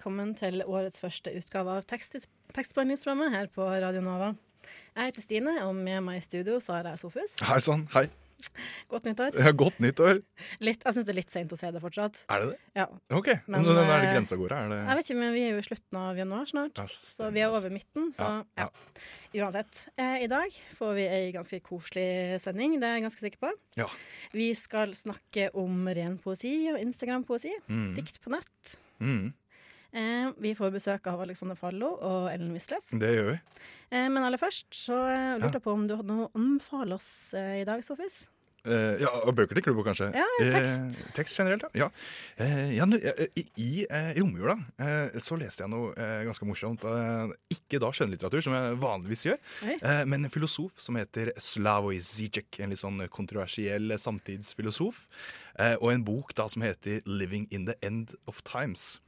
Velkommen til årets første utgave av tekst tekstbehandlingsprogrammet her på Radio Nova. Jeg heter Stine, og med meg i studio jeg Sofus. Hei sann, hei. Godt nyttår. Ja, Godt nyttår. Litt, jeg syns det er litt seint å si det fortsatt. Er det det? Ja. OK. Men, Men, er det eh, grensa går? Er det Jeg vet ikke, men vi er jo i slutten av januar snart, Ja, så vi er over midten. Så Ja, ja. Uansett. Eh, I dag får vi ei ganske koselig sending, det er jeg ganske sikker på. Ja. Vi skal snakke om ren poesi og Instagram-poesi. Mm. Dikt på nett. Mm. Eh, vi får besøk av Alexander Fallo og Ellen Wisløff. Det gjør vi. Eh, men aller først så eh, lurte jeg på om du hadde noe å anbefale oss eh, i dag, Sofus? Eh, ja, og Bøker til klubber, kanskje? Ja, tekst. Eh, tekst generelt, ja. ja. Eh, eh, I i romjula så leste jeg noe ganske morsomt. Ikke da skjønnlitteratur, som jeg vanligvis gjør, Oi. eh, men en filosof som heter Slavoj Zizek. En litt sånn kontroversiell samtidsfilosof. Eh, og en bok da som heter 'Living in the End of Times'.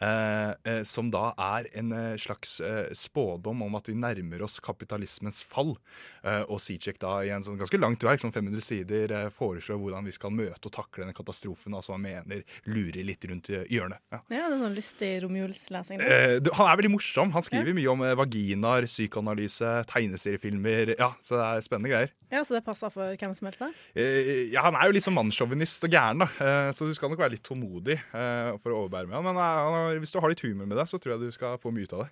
Eh, eh, som da er en eh, slags spådom om at vi nærmer oss kapitalismens fall. Eh, og Sijek da i en sånn ganske langt verk, sånn 500 sider, foreslår hvordan vi skal møte og takle denne katastrofen da, som han mener lurer litt rundt hjørnet. Ja. Ja, det er sånn lystig romjulslesing. Eh, han er veldig morsom. Han skriver mye om vaginaer, psykoanalyse, tegneseriefilmer. Ja, Så det er spennende greier. Ja, Så det passer for hvem som helst? da? Eh, ja, Han er jo litt sånn mannssjåvinist og gæren, da. Eh, så du skal nok være litt tålmodig eh, for å overbære med han. Men han har- hvis du har litt humor med deg, så tror jeg du skal få mye ut av det.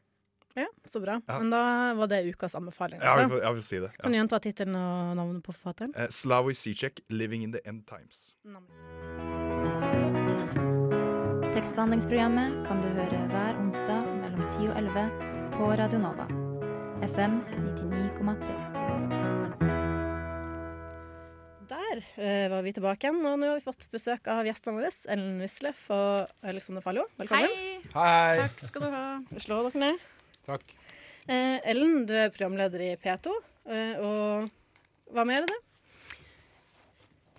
Ja, Så bra. Ja. Men da var det ukas anbefaling. Ja, jeg Altså. vil, jeg vil si det. Kan du gjenta tittelen og navnet på forfatteren? Eh, Slavoj Zizek, 'Living in the End Times'. Tekstbehandlingsprogrammet kan du høre hver onsdag mellom 10 og 11 på Radio Nova. FM 99,3. Der uh, var vi tilbake igjen, og nå har vi fått besøk av gjestene våre. Ellen Wisløff og Alexander Fallo. Velkommen. Hei! Hei. Takk skal du ha. Slå dere ned. Takk. Uh, Ellen, du er programleder i P2, uh, og hva mer er det?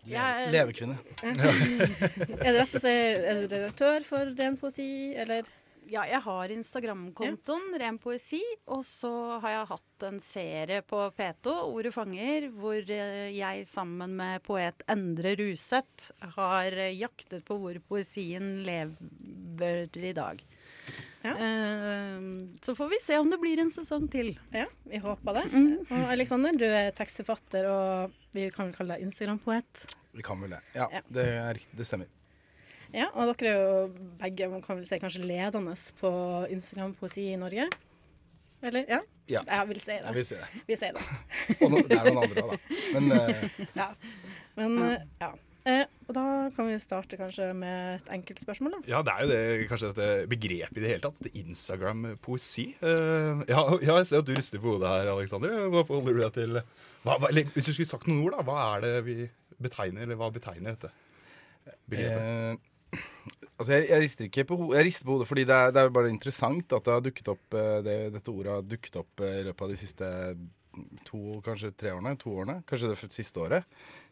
Le Levekvinne. Er det rett å si er du redaktør for Ren poesi, eller? Ja, jeg har Instagram-kontoen Ren poesi, og så har jeg hatt en serie på P2, Ordet fanger, hvor eh, jeg sammen med poet Endre Ruseth har eh, jaktet på hvor poesien lever i dag. Ja. Eh, så får vi se om det blir en sesong til. Ja, vi håper det. Mm. Og Alexander, du er tekstforfatter, og vi kan vel kalle deg Instagram-poet. Vi kan vel det. Ja, Ja. det, er, det stemmer. Ja, og dere er jo begge man kan vel si, kanskje ledende på Instagram-poesi i Norge? Eller? Ja? Ja. Jeg vil si det. Jeg vil si det. Vi sier det. Og no, det er noen andre òg, da. Men uh... Ja. Men uh, ja. Eh, og da kan vi starte kanskje med et enkelt spørsmål, da. Ja, det er jo det, kanskje dette begrepet i det hele tatt. Det Instagram-poesi. Eh, ja, ja, jeg ser at du rister på hodet her, Aleksander. Hva forholder du deg til hva, hva, eller, Hvis du skulle sagt noen ord, da. Hva er det vi betegner, eller hva betegner dette begrepet? eh, Altså, jeg, jeg rister ikke på hodet, jeg rister på hodet fordi det er, det er bare interessant at det har dukket opp eh, det, dette ordet har dukket opp eh, i løpet av de siste to, kanskje tre årene, to årene, kanskje det siste året.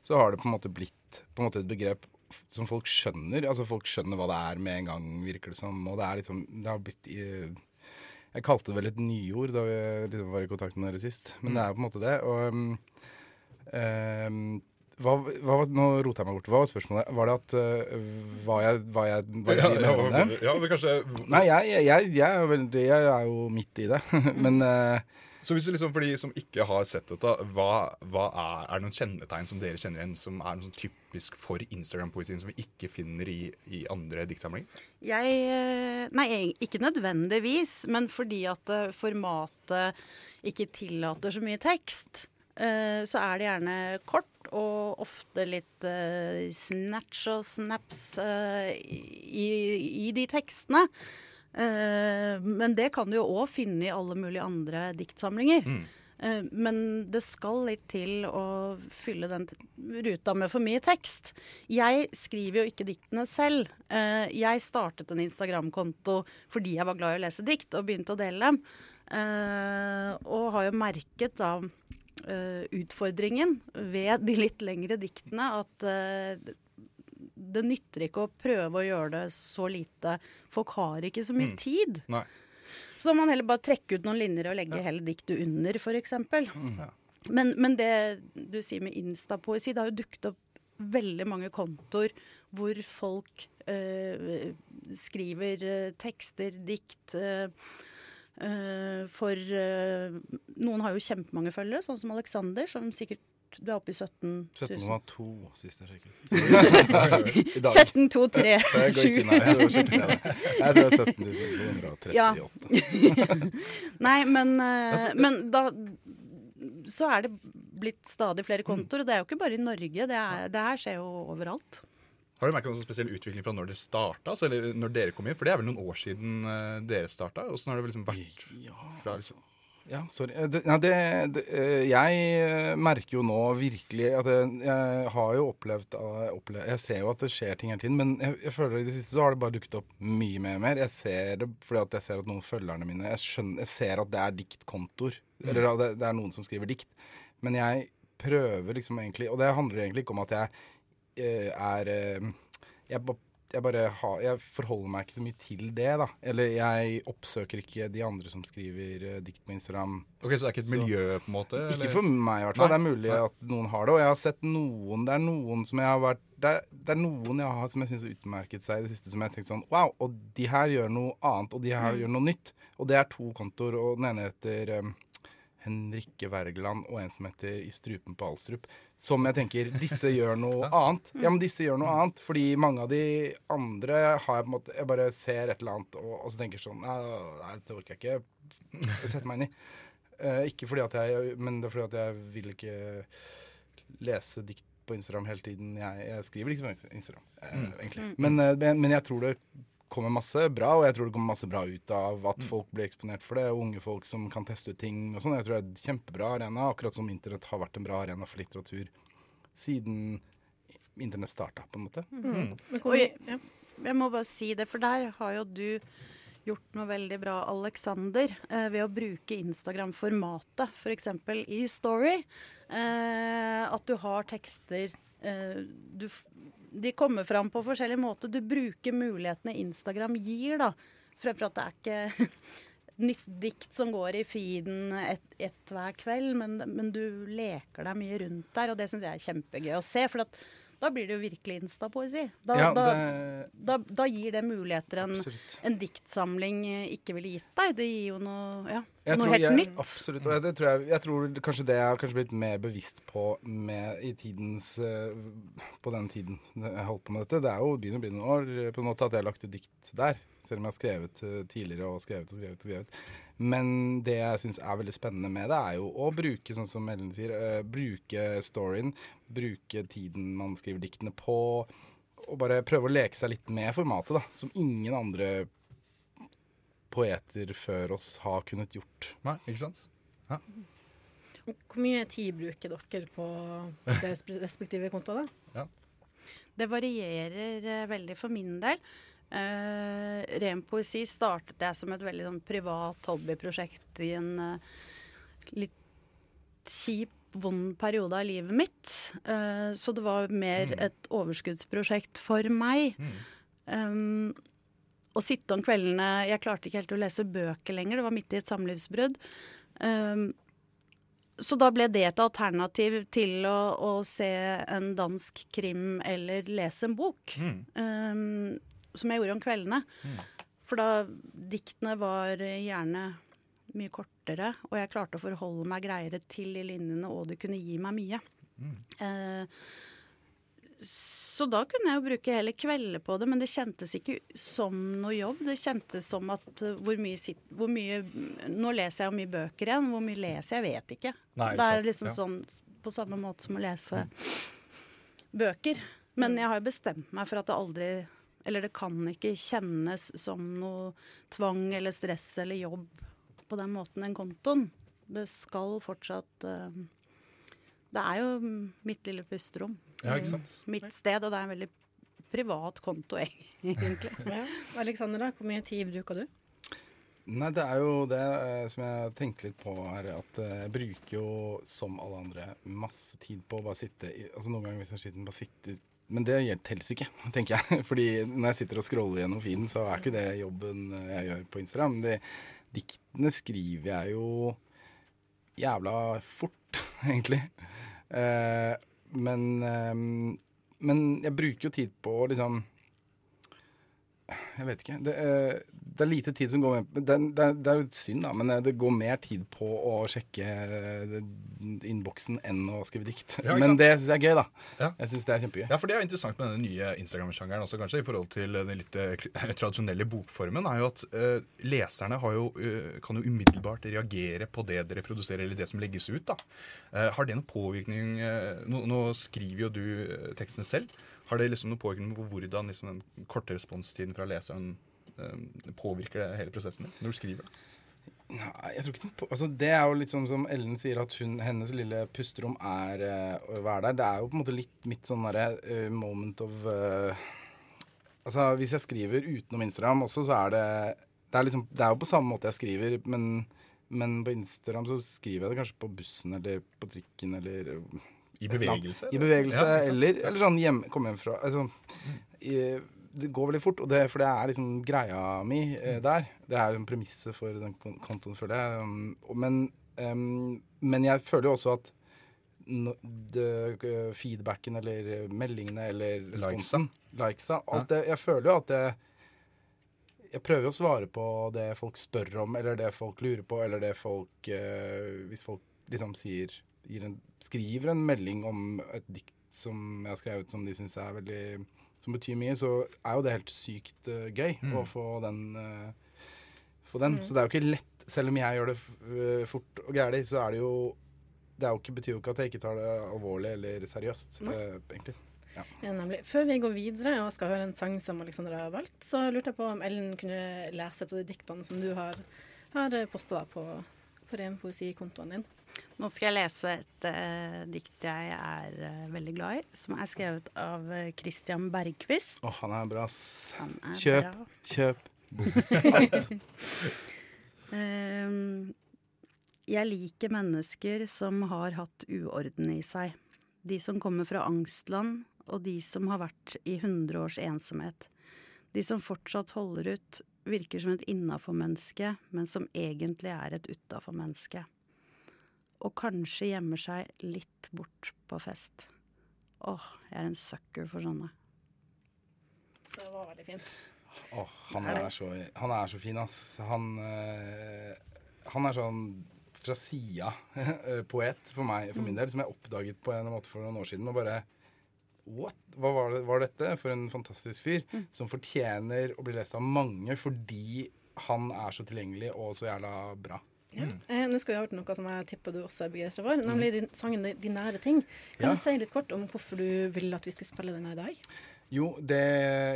Så har det på en måte blitt på en måte et begrep som folk skjønner. Altså folk skjønner hva det er med en gang, virker det som. Og det er liksom Det har blitt Jeg kalte det vel et nyord da vi liksom var i kontakt med dere sist. Men det er på en måte det. Og um, um, hva, hva, nå roter jeg meg bort. Hva var spørsmålet? Var det at uh, hva jeg, var jeg, var jeg ja, ja, det? ja, men kanskje Nei, jeg, jeg, jeg, jeg, er veldig, jeg er jo midt i det. Men uh, Så hvis du liksom, For de som ikke har sett dette, hva, hva er, er det noen kjennetegn som dere kjenner igjen, som er noe sånn typisk for Instagram-poesien, som vi ikke finner i, i andre diktsamlinger? Jeg eh, Nei, ikke nødvendigvis, men fordi at formatet ikke tillater så mye tekst. Eh, Så er det gjerne kort og ofte litt uh, snatch og snaps uh, i, i de tekstene. Uh, Men det kan du jo òg finne i alle mulige andre diktsamlinger. Mm. Men det skal litt til å fylle den ruta med for mye tekst. Jeg skriver jo ikke diktene selv. Jeg startet en Instagram-konto fordi jeg var glad i å lese dikt, og begynte å dele dem. Og har jo merket da utfordringen ved de litt lengre diktene at eh, det nytter ikke å prøve å gjøre det så lite. Folk har ikke så mye Mm. tid. Nei. Så da må man heller bare trekke ut noen linjer og legge hele diktet under, f.eks. Mm. Men, men det du sier med instapoesi, det har jo dukket opp veldig mange kontoer hvor folk eh, skriver eh, tekster, dikt eh, eh, for eh, Noen har jo kjempemange følgere, sånn som Alexander, som sikkert du er oppe i 17 000. 17,2 sist jeg sjekket. 17, 2, 3, 7. jeg tror det er 17 Ja. Nei, men, eh, Altså, men da så er det blitt stadig flere kontoer, og det er jo ikke bare i Norge. Det, er, det her skjer jo overalt. Har du merket noen spesiell utvikling fra når dere starta? Altså, eller når dere kom inn? For det er vel noen år siden eh, dere starta? Åssen har det liksom vært fra altså. liksom Ja, sorry. Eh, Det, ja, det, det, eh, jeg merker jo nå virkelig at jeg, jeg har jo opplevd, opplevd Jeg ser jo at det skjer ting hele tiden, men jeg, jeg føler i det siste så har det bare dukket opp mye mer mer. Jeg ser det fordi at jeg ser at noen følgerne mine Jeg, skjønner, jeg ser at det er diktkontoer. Eller at det, det er noen som skriver dikt. Men jeg prøver liksom egentlig Og det handler egentlig ikke om at jeg er eh, jeg, jeg bare har Jeg forholder meg ikke så mye til det, da. Eller jeg oppsøker ikke de andre som skriver eh, dikt på Instagram. Ok, Så det er ikke et Så- miljø, på en måte? Ikke for meg, i hvert fall. Nei, Det er mulig nei. at noen har det. Og jeg har sett noen Det er noen som jeg har vært Det er, det er noen jeg har som jeg syns har utmerket seg i det siste, som jeg har tenkt sånn Wow! Og de her gjør noe annet, og de her gjør noe nytt. Og det er to kontoer, og den ene heter um, Henrikke Wergeland og en som heter I strupen på Alstrup. Som jeg tenker Disse gjør noe annet. Ja, men disse gjør noe annet. Fordi mange av de andre har jeg på en måte Jeg bare ser et eller annet, og, og så tenker sånn Nei, nei det orker jeg ikke å sette meg inn i. Eh, ikke fordi at jeg Men det er fordi at jeg vil ikke lese dikt på Instagram hele tiden. Jeg, jeg skriver liksom på Instagram, eh, egentlig. Men, eh, men, men jeg tror det kommer masse bra, og jeg tror det kommer masse bra ut av at folk blir eksponert for det. Og unge folk som kan teste ut ting og sånn. Jeg tror det er en kjempebra arena, akkurat som internett har vært en bra arena for litteratur siden internett starta, på en måte. Mm. Og hvor- jeg, jeg må bare si det, for der har jo du gjort noe veldig bra, Alexander, eh, ved å bruke Instagram-formatet, f.eks. i Story. Eh, at du har tekster eh, du, De kommer fram på forskjellige måter. Du bruker mulighetene Instagram gir, da. Fremfor at det er ikke nytt dikt som går i feeden ett et hver kveld, men, men du leker deg mye rundt der, og det syns jeg er kjempegøy å se. For at, da blir det jo virkelig instapoesi. Da, Ja, da, det da, da gir det muligheter en, en diktsamling eh, ikke ville gitt deg. Det gir jo noe, ja, noe helt jeg, nytt. Absolutt. Og jeg, det tror jeg, jeg tror kanskje det jeg har kanskje blitt mer bevisst på med, i tidens eh, På den tiden jeg holdt på med dette. Det er jo begynner å bli noen år eh, på en måte at jeg har lagt ut dikt der. Selv om jeg har skrevet tidligere og skrevet og skrevet. og skrevet. Men det jeg syns er veldig spennende med det, er jo å bruke, sånn som Ellen sier, uh, bruke storyen. Bruke tiden man skriver diktene på. Og bare prøve å leke seg litt med formatet, da. Som ingen andre poeter før oss har kunnet gjort. Nei, ikke sant? Ja. Hvor mye tid bruker dere på deres respektive kontoer, da? Det varierer eh, veldig for min del. Uh, ren poesi startet jeg som et veldig sånn, privat hobbyprosjekt i en eh, litt kjip, vond periode av livet mitt. Eh, så det var mer et overskuddsprosjekt for meg. Um, å sitte om kveldene Jeg klarte ikke helt å lese bøker lenger. Det var midt i et samlivsbrudd. Um, så da ble det et alternativ til å, å se en dansk krim eller lese en bok. Um, som jeg gjorde om kveldene. For da diktene var gjerne mye kortere, og jeg klarte å forholde meg greiere til de linjene, og det kunne gi meg mye. Eh, så da kunne jeg jo bruke hele kvelder på det, men det kjentes ikke som noe jobb. Det kjentes som at uh, hvor mye, sit, hvor mye Nå leser jeg jo mye bøker igjen. Hvor mye leser jeg, vet ikke. Nei, det er sant. liksom Ja. sånn på samme måte som å lese bøker. Men jeg har jo bestemt meg for at det aldri Eller det kan ikke kjennes som noe tvang eller stress eller jobb på den måten, den kontoen. Det skal fortsatt eh, Det er jo mitt lille pusterom. Ja, ikke sant? Mitt sted, og det er en veldig privat konto, egentlig. Ja. Alexandra, hvor mye tid bruker du? Nei, det er jo det eh, som jeg tenkte litt på her, at eh, jeg bruker jo som alle andre masse tid på å bare sitte i Altså noen ganger hvis jeg sitter bare sitte Men det teller ikke, tenker jeg. Fordi når jeg sitter og scroller gjennom feeden, så er ikke det jobben jeg gjør på Instagram. Det, diktene skriver jeg jo jævla fort, egentlig. Eh, men eh, Men jeg bruker jo tid på å liksom jeg vet ikke. Det, eh, det er lite tid som går med Det, det, det er jo synd, da, men eh, det går mer tid på å sjekke eh, innboksen enn å skrive dikt. Ja, men det syns jeg er gøy, da. Ja. Jeg synes det er kjempegøy. Ja, for det er interessant med denne nye Instagram-sjangeren også, kanskje, i forhold til den litt eh, tradisjonelle bokformen, er jo at uh, leserne har jo, uh, kan jo umiddelbart reagere på det dere produserer, eller det som legges ut. da. Uh, har det noen påvirkning nå, nå skriver jo du tekstene selv. Har det liksom noen påvirkning på hvordan liksom, den korte responstiden fra leseren påvirker det hele prosessen når du skriver? Nei, jeg tror ikke den på, altså Det er jo sånn som Ellen sier, at hun, hennes lille pusterom er uh, å være der. Det er jo på en måte litt mitt sånn derre uh, moment of uh, Altså Hvis jeg skriver utenom Instagram også, så er det det er, liksom, det er jo på samme måte jeg skriver, men, men på Instagram så skriver jeg det kanskje på bussen eller på trikken eller I bevegelse? eller? I bevegelse, Ja, eller, eller sånn hjemme, komme hjem fra altså, i, Det går veldig fort, og det, for det er liksom greia mi eh, der. Det er en premisset for den kon- kontoen, føler jeg. Um, men, um, men jeg føler jo også at no, det, eh, feedbacken eller eh, meldingene eller responsen Likesa. Alt det, jeg føler jo at det jeg prøver å svare på det folk spør om, eller det folk lurer på, eller det folk eh, Hvis folk liksom sier en, Skriver en melding om et dikt som jeg har skrevet som de syns er veldig Som betyr mye, så er jo det helt sykt uh, gøy Mm. å få den Uh, Få den. Så det er jo ikke lett, selv om jeg gjør det f eh, fort og gæli, så er det jo det er jo ikke, betyr jo ikke at jeg ikke tar det alvorlig eller seriøst, uh, egentlig. Ja. Ja, nemlig. Før vi går videre og skal høre en sang som Alexandra har valgt, så lurte jeg på om Ellen kunne lese et av de diktene som du har, har posta på, på ren kontoen din. Nå skal jeg lese et uh, dikt jeg er uh, veldig glad i, som er skrevet av uh, Christian Bergquist. Å, han er bra, ass. Er Kjøp. bra. Kjøp. Ehm, jeg liker mennesker som har hatt uorden i seg. De som kommer fra angstland, og de som har vært i hundre års ensomhet. De som fortsatt holder ut, virker som et innafor-menneske, men som egentlig er et utafor-menneske. Og kanskje gjemmer seg litt bort på fest. Åh, jeg er en sucker for sånne. Det var veldig fint. Åh, han, er så, han er så fin, ass. Han, eh, han er sånn fra sida eh, poet for meg, for min del, som jeg oppdaget på en måte for noen år siden. Og bare What? Hva var, det, var dette? For en fantastisk fyr som fortjener å bli lest av mange fordi han er så tilgjengelig og så jævla bra. Ja. Eh, nå skal vi over til noe som jeg tipper du også er begeistra for, nemlig din, sangen De nære ting. Kan Ja. du si litt kort om hvorfor du ville at vi skulle spille den her i dag? Jo, det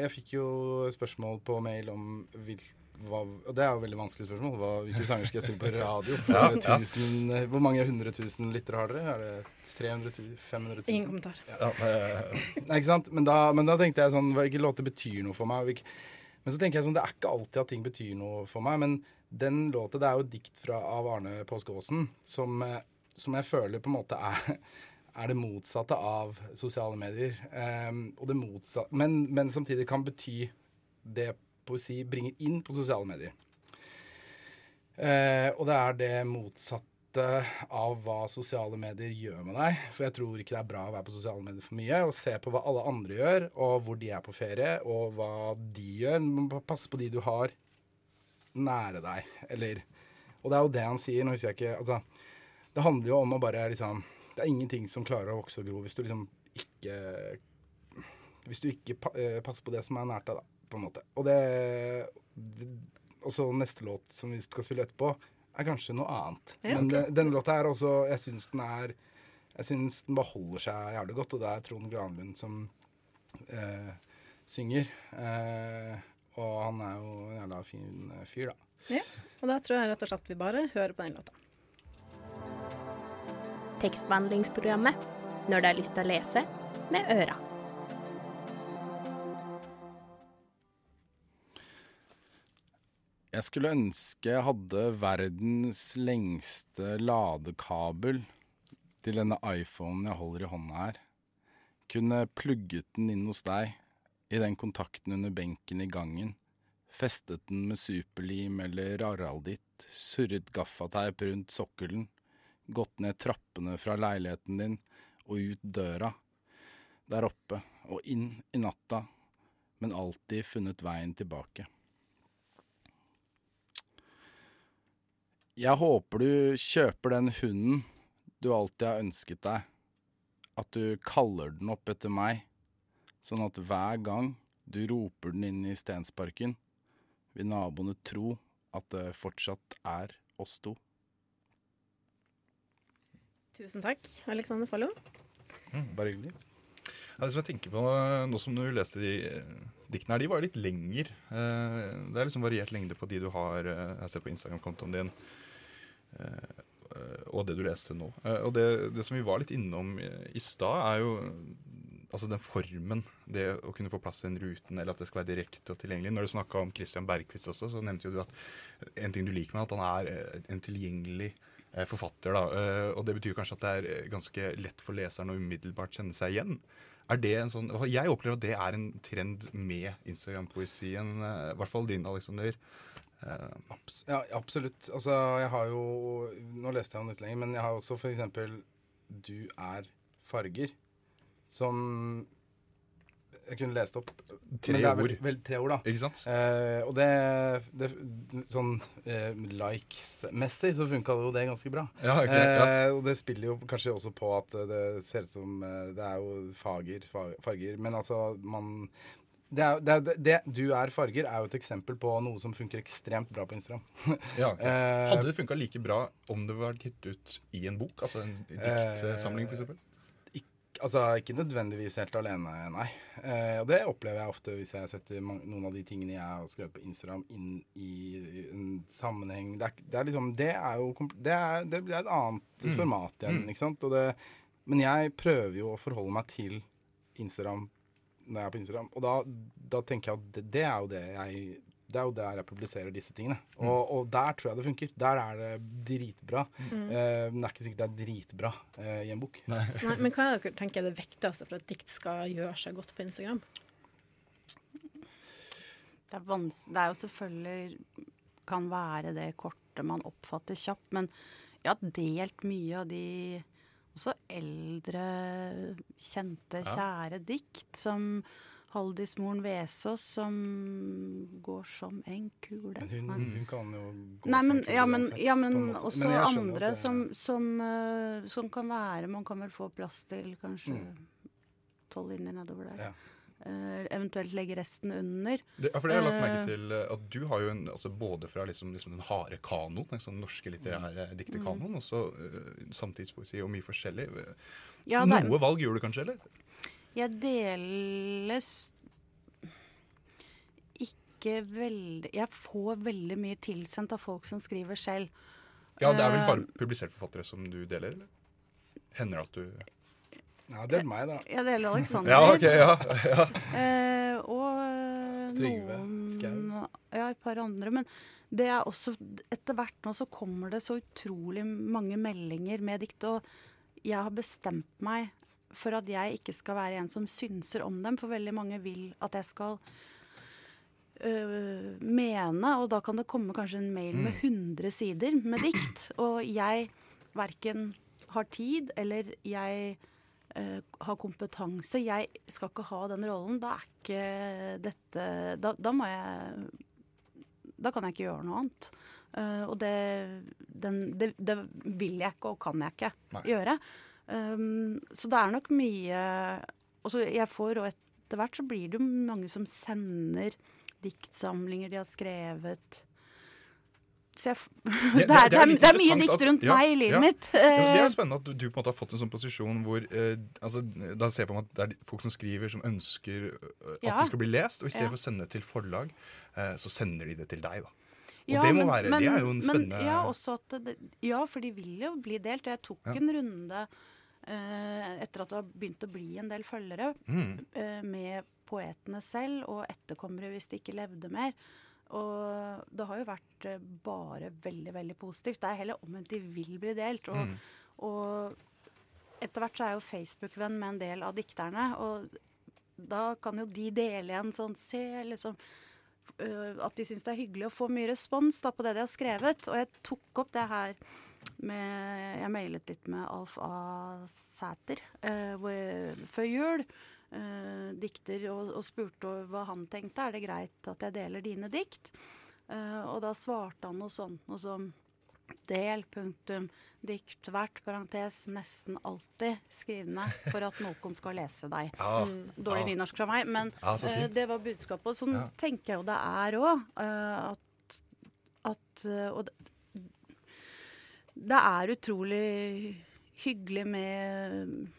Jeg fikk jo spørsmål på mail om hvil, hva, Og det er jo et veldig vanskelig spørsmål. Hva, hvilke sanger skal jeg spille på radio? Ja, tusen, ja. Hvor mange hundre tusen lyttere har dere? Er det 300 000? 500 000? Ingen kommentar. Ja, Nei, ikke sant? Men da, men da tenkte jeg sånn Hvilke låter betyr noe for meg? Hvilke, men så tenker jeg sånn Det er ikke alltid at ting betyr noe for meg. Men den låta Det er jo et dikt fra, av Arne Påske Aasen som, eh, som jeg føler på en måte er er det motsatte av sosiale medier. Um, og det motsatte, men, men samtidig kan bety det poesi bringer inn på sosiale medier. Eh, og det er det motsatte av hva sosiale medier gjør med deg. For jeg tror ikke det er bra å være på sosiale medier for mye. Og se på hva alle andre gjør, og hvor de er på ferie, og hva de gjør. Men passe på de du har nære deg, eller Og det er jo det han sier. Nå husker jeg ikke Altså, det handler jo om å bare liksom Det er ingenting som klarer å vokse og gro hvis du liksom ikke Hvis du ikke eh, passer på det som er nært deg, da, på en måte. Og det Og så neste låt som vi skal spille etterpå, er kanskje noe annet. Ja, Men det, denne låta er også Jeg syns den er Jeg syns den beholder seg jævlig godt, og det er Trond Granlund som eh, synger. Eh, og han er jo en jævla fin eh, fyr, da. Ja. Og da tror jeg rett og slett vi bare hører på den låta. Tekstbehandlingsprogrammet når du har lyst til å lese med øra. Jeg skulle ønske jeg hadde verdens lengste ladekabel til denne iPhonen jeg holder i hånda her. Kunne plugget den inn hos deg, i den kontakten under benken i gangen. Festet den med superlim eller aralditt, surret gaffateip rundt sokkelen. Gått ned trappene fra leiligheten din og ut døra. Der oppe og inn i natta, men alltid funnet veien tilbake. Jeg håper du kjøper den hunden du alltid har ønsket deg. At du kaller den opp etter meg, sånn at hver gang du roper den inn i Stensparken, vil naboene tro at det fortsatt er oss to. Tusen takk, Alexander Fallo. Bare hyggelig. Ja, det som jeg tenker på Nå som du leste de eh, diktene her, de var jo litt lenger. Eh, Det er liksom variert lengde på de du har eh, Jeg ser på Instagram-kontoen din. Eh, Og det du leste nå. Eh, Og det, det som vi var litt innom i stad, er jo altså den formen. Det å kunne få plass i den ruten, eller at det skal være direkte og tilgjengelig. Når du snakka om Christian Bergquist også, så nevnte jo du at en ting du liker med at han er eh, en tilgjengelig forfatter. da, Og det betyr kanskje at det er ganske lett for leseren å umiddelbart kjenne seg igjen. Er det en sånn, Jeg opplever at det er en trend med Instagram-poesien, i hvert fall din, Alexander. Eh, Abs ja, absolutt. Altså, jeg har jo Nå leste jeg den litt lenger, men jeg har også for eksempel Du er farger. Som jeg kunne lest opp. Tre vel, ord. vel tre ord, da. Ikke sant? Eh, og det, det Sånn eh, likes-messig så funka jo det ganske bra. Ja, ok, ja. Eh, og det spiller jo kanskje også på at det ser ut som eh, Det er jo fager, farger. Men altså, man det, er, det, er, det, Du er farger er jo et eksempel på noe som funker ekstremt bra på Instagram. Ja, ok. Eh, Hadde det funka like bra om det var gitt ut i en bok? Altså en diktsamling, f.eks.? Altså, ikke nødvendigvis helt alene, nei. Eh, og det opplever jeg ofte hvis jeg setter noen av de tingene jeg har skrevet på Instagram, inn i en sammenheng. Det er, det er liksom Det er jo Det er, det blir et annet Mm. format igjen, Mm. ikke sant. Det, men jeg prøver jo å forholde meg til Instagram når jeg er på Instagram. Og da, da tenker jeg at det, det er jo det jeg det er jo der jeg publiserer disse tingene. Mm. Og, og der tror jeg det funker. Der er det dritbra. Mm. Uh, men det er ikke sikkert det er dritbra uh, i en bok. Nei, men hva er det dere tenker er det viktigste for at dikt skal gjøre seg godt på Instagram? Det er, vans det er jo selvfølgelig kan være det kortet man oppfatter kjapt, men jeg har delt mye av de også eldre, kjente, Ja. kjære dikt som Haldis Moren Vesaas, som går som en kule. Men hun, hun kan jo gå Nei, men, som ja, kul men, uansett, ja, men en også Men andre det- som, som, eh, som kan være Man kan vel få plass til kanskje Mm. tolv linjer nedover der. Ja. Eh, eventuelt legge resten under. Det, ja, for det har jeg lagt merke Eh, til eh, at du har jo en, altså både fra liksom, liksom den harde kanoen, den sånn norske litterære dikterkanoen, og så uh, samtidspoesi og mye forskjellig. Ja, det er- Noe valg gjorde du kanskje, eller? Jeg deles ikke veldig Jeg får veldig mye tilsendt av folk som skriver selv. Ja, det er vel bare publiserte forfattere som du deler, eller? Hender det at du Ja, det er meg, da. Jeg deler Alexander. Ja, ok, ja, ja. Eh, og eh, Trygve Skau. Ja, et par andre. Men det er også Etter hvert nå så kommer det så utrolig mange meldinger med dikt, og jeg har bestemt meg for at jeg ikke skal være en som synser om dem, for veldig mange vil at jeg skal øh, mene, og da kan det komme kanskje en mail med 100 sider med dikt, og jeg verken har tid eller jeg eh, har kompetanse. Jeg skal ikke ha den rollen. Da er ikke dette Da, da må jeg Da kan jeg ikke gjøre noe annet. Uh, og det, den, det, det vil jeg ikke og kan jeg ikke Nei. gjøre. Um, så det er nok mye altså jeg får, og etter hvert så blir det jo mange som sender diktsamlinger de har skrevet. Så jeg, f- det, er, det, er, det er mye dikt dikt at- rundt ja, meg i livet ja. mitt. Ja, det Eh, er spennende at du, på en måte har fått en sånn posisjon hvor eh, altså, Da ser jeg på meg at det er folk som skriver, som ønsker eh, at Ja. det skal bli lest. Og i stedet Ja. for å sende det til forlag, eh, så sender de det til deg, da. Og det må være, det er jo en spennende Men ja, det, ja, for de vil jo bli delt. Jeg tok Ja. en runde eh, etter at det har begynt å bli en del følgere Mm. eh, med poetene selv og etterkommere hvis de ikke levde mer. Og det har jo vært eh, bare veldig, veldig positivt. Det er heller omvendt de vil bli delt. Og, Mm. og etter hvert så er jeg jo Facebook-venn med en del av dikterne. Og da kan jo de dele igjen sånn Se liksom øh, At de syns det er hyggelig å få mye respons da, på det de har skrevet. Og jeg tok opp det her med Jeg mailet litt med Alf A. Sæter eh, hvor, før jul. Øh, dikter og, og spurte hva han tenkte. Er det greit at jeg deler dine dikt? Eh, og da svarte han noe sånt noe som Del, punktum, dikt, hvert, parentes, nesten alltid skrivende for at noen skal lese deg. Ja. Dårlig Ja. nynorsk fra meg, men Ja, eh, det var budskapet. Og sånn tenker jeg jo det er òg. at at eh, Og det, det er utrolig hyggelig med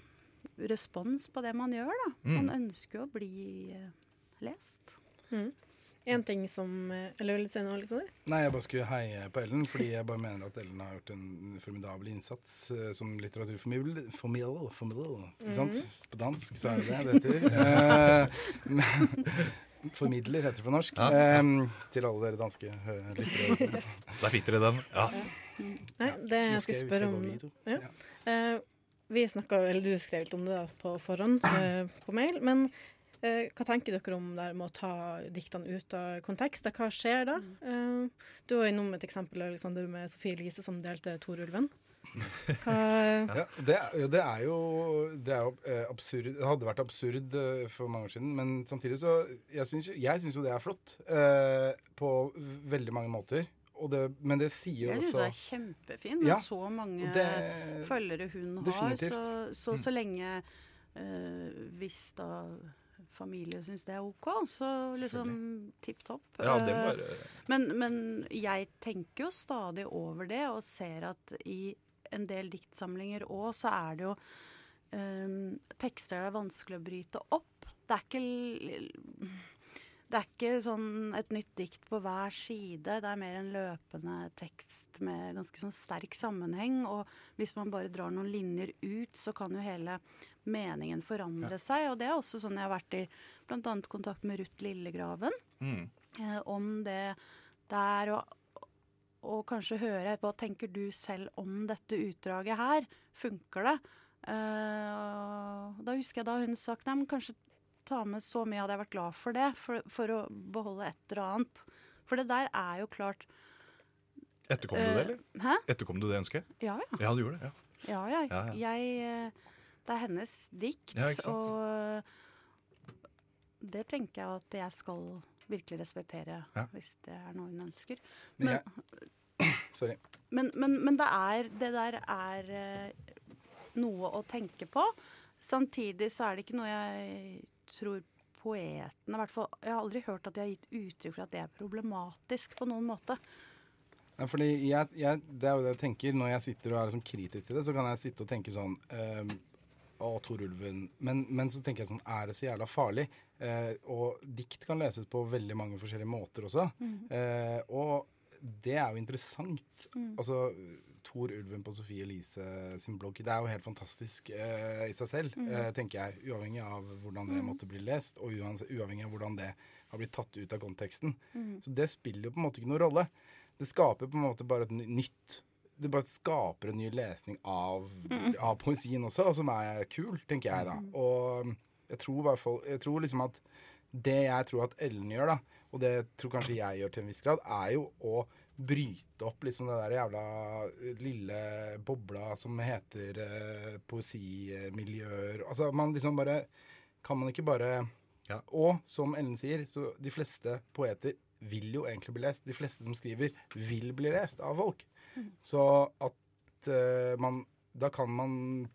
respons på det man gjør, da. Mm. Man ønsker jo å bli eh, lest. En ting som eh, Eller vil du si noe, Alexander? Nei, jeg bare skulle heie på Ellen, fordi jeg bare mener at Ellen har gjort en formidabel innsats uh, som litteraturformidler. Formidler, formidler, ikke sant? På dansk så er det det det heter. Uh, formidler heter det på norsk. Ja. Um, til alle dere danske uh, lyttere. Der fikk dere den. Ja. Nei, det jeg vi spørre om ja. Ja. Vi snakka, eller du skrev litt om det da, på forhånd eh, på mail. Men eh, hva tenker dere om det med å ta diktene ut av kontekst? Hva skjer da? Eh, du var innom et eksempel Alexander, med Sofie Elise som delte Torulven. Ja, det, det er jo, det er jo eh, absurd Det hadde vært absurd eh, for mange år siden, men samtidig så Jeg syns jo, jo det er flott eh, på veldig mange måter. Og det, men det sier jo Jeg syns det er kjempefint med Ja, så mange det- følgere hun har. definitivt. Så, så, Mm. så lenge øh, Hvis da familie syns det er OK, så liksom tipp topp. ja, det må Eh, men, men jeg tenker jo stadig over det, og ser at i en del diktsamlinger òg, så er det jo um, tekster det er vanskelig å bryte opp. Det er ikke det er ikke sånn et nytt dikt på hver side. Det er mer en løpende tekst med ganske sånn sterk sammenheng. Og hvis man bare drar noen linjer ut, så kan jo hele meningen forandre seg. Og det er også sånn jeg har vært i bl.a. kontakt med Ruth Lillegraven mm. eh, om det der, og, og kanskje høre hva tenker du selv om dette utdraget her. Funker det? Uh, da husker jeg da hun sa nei, men kanskje ta med så mye hadde jeg vært glad for det, for, for å beholde et eller annet. For det der er jo klart Etterkom du det, eller? eh, Hæ? Etterkom du det ønsket? Ja, ja. Ja, du gjorde det. ja. Ja, ja. Ja, ja. Jeg eh, Det er hennes dikt, Ja, og eh, det tenker jeg at jeg skal virkelig respektere, hvis det er noe hun ønsker. Men jeg, sorry. men, men, men det, er, det der er noe å tenke på. Samtidig så er det ikke noe jeg tror poetene fall, Jeg har aldri hørt at de har gitt uttrykk for at det er problematisk på noen måte. Ja, fordi jeg, jeg, det er jo det jeg tenker Når jeg sitter og er liksom kritisk til det, så kan jeg sitte og tenke sånn ehm, Å, Tor Ulven. Men, men så tenker jeg sånn Er det så jævla farlig? Eh, og dikt kan leses på veldig mange forskjellige måter også. Eh, og det er jo interessant. Altså Tor Ulven på Sofie Elise sin blogg. Det er jo helt fantastisk uh, i seg selv, eh, tenker jeg. Uavhengig av hvordan det måtte bli lest, og uavhengig av hvordan det har blitt tatt ut av konteksten. Så det spiller jo på en måte ikke noen rolle. Det skaper på en måte bare et nytt Det bare skaper en ny lesning av, av poesien også, og som er kul, tenker jeg da. Og jeg tror i hvert fall Jeg tror liksom at det jeg tror at Ellen gjør, da, og det tror kanskje jeg gjør til en viss grad, er jo å bryte opp liksom det der jævla lille bobla som heter eh, poesimiljøer. Altså man liksom bare Kan man ikke bare Ja. Og som Ellen sier, så de fleste poeter vil jo egentlig bli lest. De fleste som skriver, vil bli lest av folk. Så at uh, man Da kan man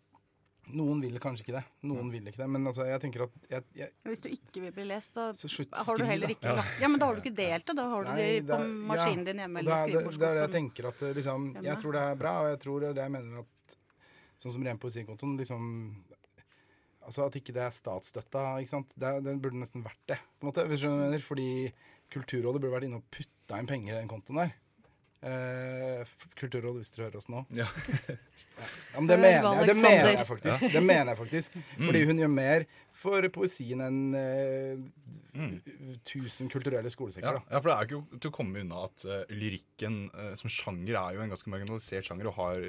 Noen vil kanskje ikke det. Noen vil ikke det. Men altså, jeg tenker at jeg, jeg, Hvis du ikke vil bli lest, da Så slutt har du heller ikke lagt Ja, men da har du ikke delt det. Da har du Nei, det på det maskinen ja. din hjemme eller det er- det- Det er det jeg tenker at eh, liksom, Jeg tror det er bra, og jeg tror det er det jeg mener at Sånn som ren poesikontoen, liksom Altså at ikke det er statsstøtta, ikke sant. Det, er- det burde nesten vært det, på en måte. Hvis du mener. Fordi Kulturrådet burde vært inne og putta inn penger i den kontoen der. Eh, Kulturrådet, hvis dere hører oss nå. Ja. Ja, men det mener, jeg, det mener jeg faktisk. Det mener jeg faktisk. Mm. Fordi hun gjør mer for poesien enn eh, tusen kulturelle skolesekker. Ja. ja, for det er ikke til å komme unna at uh, lyrikken uh, som sjanger er jo en ganske marginalisert sjanger og har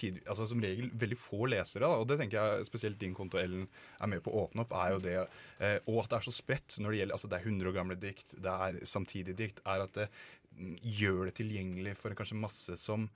tid, altså, som regel veldig få lesere. Da. Og det tenker jeg spesielt din konto, Ellen, er med på å åpne opp. er jo det, Og at det er så spredt når det gjelder altså Det er 100 år gamle dikt, det er samtidig dikt. er at det gjør det tilgjengelig for kanskje masse som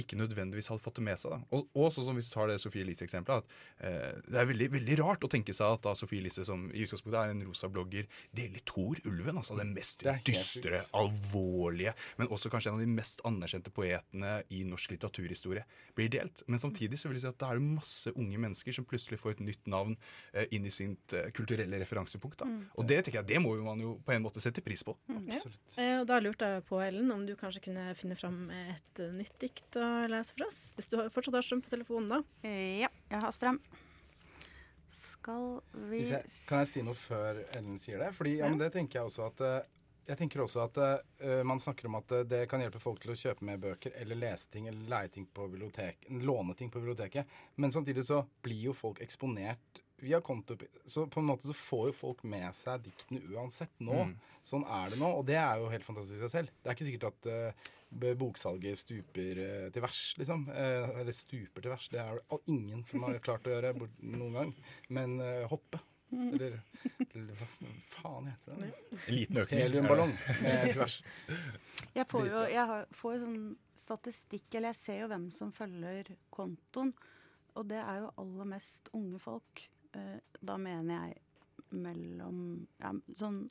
ikke nødvendigvis hadde fått det med seg. Da. Og, og sånn som hvis du tar det Sofie Elise-eksempelet, at eh, det er veldig, veldig rart å tenke seg at da Sofie Elise, som i utgangspunktet er en rosa blogger, deler Thor Ulven. altså Den mest Det dystre, sykt. alvorlige, men også kanskje en av de mest anerkjente poetene i norsk litteraturhistorie, blir delt. Men samtidig så vil jeg si at da er det masse unge mennesker som plutselig får et nytt navn eh, inn i sitt eh, kulturelle referansepunkt. Da. Og det tenker jeg, det må jo man jo på en måte sette pris på. Absolutt. Eh, og da lurte jeg på, Ellen, om du kanskje kunne finne fram et eh, nytt dikt å lese for oss? Hvis du fortsatt har strøm på telefonen, da. Ja, jeg har strøm. Skal vi Hvis jeg, kan jeg si noe før Ellen sier det? Fordi ja, men det tenker jeg også at eh, jeg tenker også at uh, Man snakker om at eh, det kan hjelpe folk til å kjøpe mer bøker eller lese ting eller leie ting på bibliotek, låne ting på biblioteket. Men samtidig så blir jo folk eksponert via konto. Så på en måte så får jo folk med seg diktene uansett nå. Mm. Sånn er det nå, og det er jo helt fantastisk i seg selv. Det er ikke sikkert at eh, b- boksalget stuper eh, til vers, liksom. Eh, eller stuper til vers. Det er det ingen som har klart å gjøre noen gang. Men eh, hoppe. Eller, eller hva faen heter det? En liten økning. Heliumballong til vers. Jeg får jo jeg får sånn statistikk, eller jeg ser jo hvem som følger kontoen. Og det er jo aller mest unge folk. Eh, da mener jeg mellom ja, sånn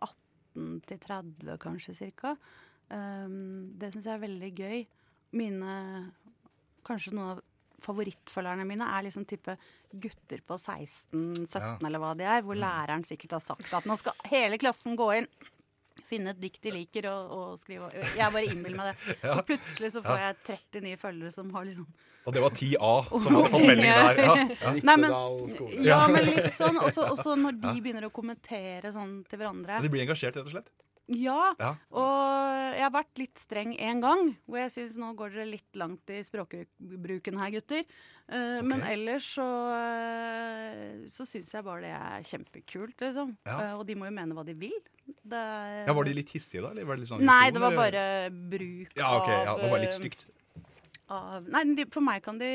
18 til 30 kanskje cirka. Um, det syns jeg er veldig gøy. Mine Kanskje noen av favorittfølgerne mine er liksom type gutter på 16-17 Ja. eller hva de er, hvor læreren sikkert har sagt at nå skal hele klassen gå inn finne et dikt de liker og, og skrive Jeg bare innbiller meg det. Og plutselig så får jeg 30 nye følgere som har liksom Og det var 10A som hadde fått melding der. Ja. Ja. Nei, men, ja, men litt sånn. Og så når de begynner å kommentere sånn til hverandre. De blir engasjert, rett og slett. Ja. Ja. Og jeg har vært litt streng én gang, hvor jeg syns nå går dere litt langt i språkbruken her, gutter. Eh, Men ellers så, uh, så syns jeg bare det er kjempekult, liksom. Ja. Uh, og de må jo mene hva de vil. Det Ja, Var de litt hissige, da? Eller var det litt sånn Nei, det var eller? bare bruk Ja, ok, ja, det var litt eh, stygt. av Nei, de, for meg kan de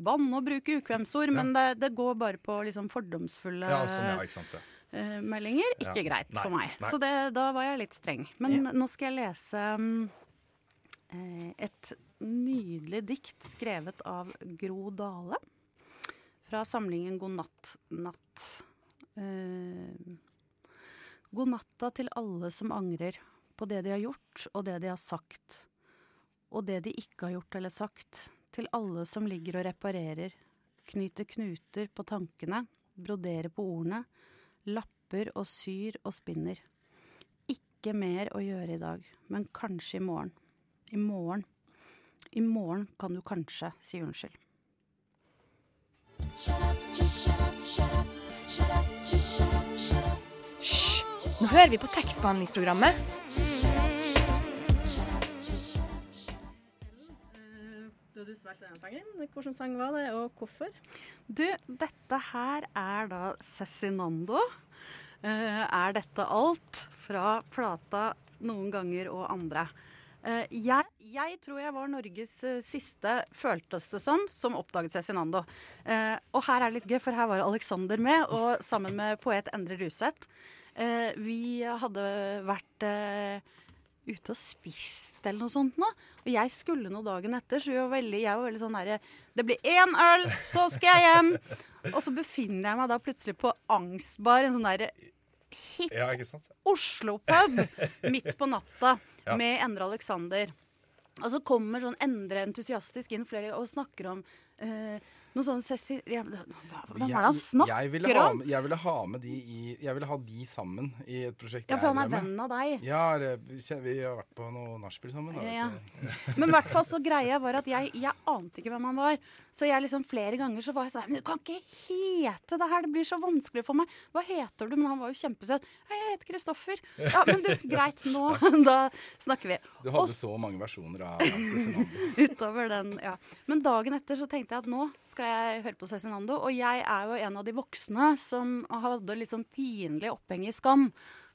banne og bruke ukvemsord, men det, det går bare på liksom fordomsfulle Ja, sånn, ja, ikke sant. Så. Meldinger. Ikke Ja. greit Nei, for meg. nei. Så det, da var jeg litt streng. Men nå skal jeg lese eh, et nydelig dikt skrevet av Gro Dale. Fra samlingen God natt, natt. Uh, God natta til alle som angrer på det de har gjort og det de har sagt. Og det de ikke har gjort eller sagt. Til alle som ligger og reparerer. Knyter knuter på tankene. Broderer på ordene. Lapper og syr og spinner. Ikke mer å gjøre i dag, men kanskje i morgen. I morgen. I morgen kan du kanskje si unnskyld. Hysj! Nå hører vi på tekstbehandlingsprogrammet. Du spilte denne sangen, hvilken sang var det, og hvorfor? Du, dette her er da Cezinando. Uh, er dette alt fra plata Noen ganger og andre? Uh, jeg, jeg tror jeg var Norges uh, siste, føltes det som, som oppdaget Cezinando. Og her er det litt gøy, for her var Alexander med, og sammen med poet Endre Ruseth. Vi hadde vært ute og spist eller noe sånt nå. Og jeg skulle noe dagen etter, så jeg var veldig, jeg var veldig sånn herre Det blir én øl, så skal jeg hjem. Og så befinner jeg meg da plutselig på Angstbar, en sånn derre hipp Ja. Oslo-pub midt på natta Ja. med Endre Alexander. Og så kommer sånn Endre entusiastisk inn flere og snakker om eh, Noe sånn sessi... Hva hva var det han snakker jeg om? jeg ville ha med de i Jeg ville ha de sammen i et prosjekt Ja, for han er jeg venn av deg. Ja, det, vi har vært på noe nachspiel sammen. Da, Ja. Men i hvert fall så greia var at jeg, jeg ante ikke hvem han var. Så jeg liksom flere ganger så var jeg sånn Men du kan ikke hete det her, det blir så vanskelig for meg. Hva heter du? Men han var jo kjempesøt. Hei, jeg heter Kristoffer. Ja, men du, greit, nå Da snakker vi. Du hadde så mange versjoner av utover den, ja. Men dagen etter så tenkte jeg at nå skal jeg høre på Cezinando. Og jeg er jo en av de voksne som hadde litt sånn pinlig oppheng i skam.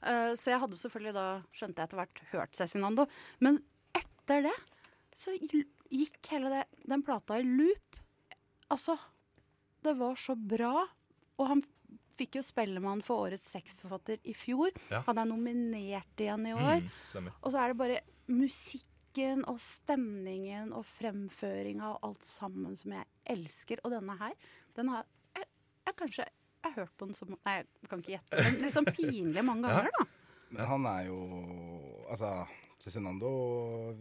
Uh, så jeg hadde selvfølgelig da, skjønte jeg etter hvert, hørt Cezinando. Men etter det så gikk hele det, den plata i loop. Altså, det var så bra. Og han fikk jo Spellemann for årets tekstforfatter i fjor. Ja. Han er nominert igjen i år. Mm. Og så er det bare musikken og stemningen og fremføringa og alt sammen som jeg elsker. Og denne her, den har jeg, jeg kanskje jeg har hørt på den som Nei, jeg kan ikke gjette. Men liksom pinlig mange ganger, da. Men han er jo Altså, Cezinando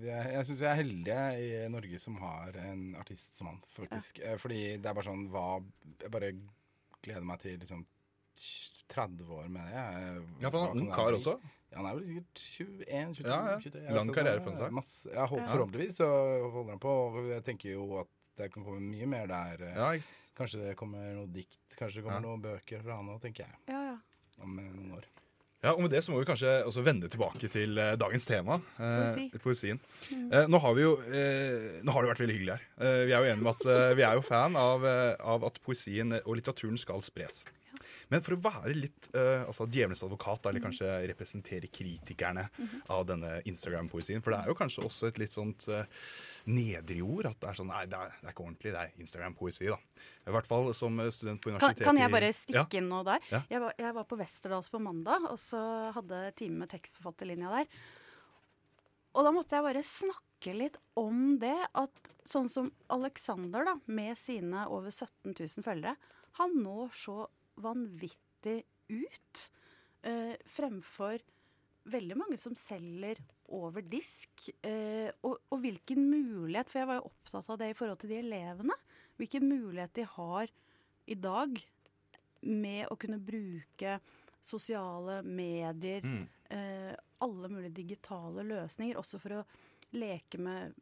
Jeg, jeg syns vi er heldige i Norge som har en artist som han, faktisk. Ja. Fordi det er bare sånn hva Jeg bare gleder meg til liksom 30 år mener jeg. Ja, for han er ung kar også. Ja, han er vel sikkert 21, 22, Ja, ja. 23. jeg Lang karriere altså. for seg. Masse, ja, håper, Forhåpentligvis så holder han på. Jeg tenker jo at det kan komme mye mer der. eh, Ja, ikke sant? Kanskje det kommer noe dikt, kanskje det kommer Ja. noen bøker fra han òg, tenker jeg. Ja, ja. Om eh, noen år. Ja, og med det så må vi kanskje også vende tilbake til eh, dagens tema. eh, Poesi. poesien. Eh, nå har vi jo eh, Nå har det vært veldig hyggelig her. Eh, vi er jo enige med at eh, vi er jo fan av, eh, av at poesien og litteraturen skal spres. Men for å være litt uh, altså djevelens advokat, da, eller kanskje representere kritikerne av denne Instagram-poesien, for det er jo kanskje også et litt sånt uh, nedrig ord. At det er sånn Nei, det er, det er ikke ordentlig, det er Instagram-poesi, da. I hvert fall som eh, student på Kan, universitetet kan jeg bare stikke Ja. inn noe der? Ja. Jeg, var, jeg var på Westerdals på mandag, og så hadde time med tekstforfatterlinja der. Og da måtte jeg bare snakke litt om det. At sånn som Alexander, da, med sine over 17 000 følgere, han når så vanvittig ut. eh, fremfor veldig mange som selger over disk. eh, og, og hvilken mulighet, for jeg var jo opptatt av det i forhold til de elevene. Hvilken mulighet de har i dag med å kunne bruke sosiale medier, Mm. eh, alle mulige digitale løsninger, også for å leke med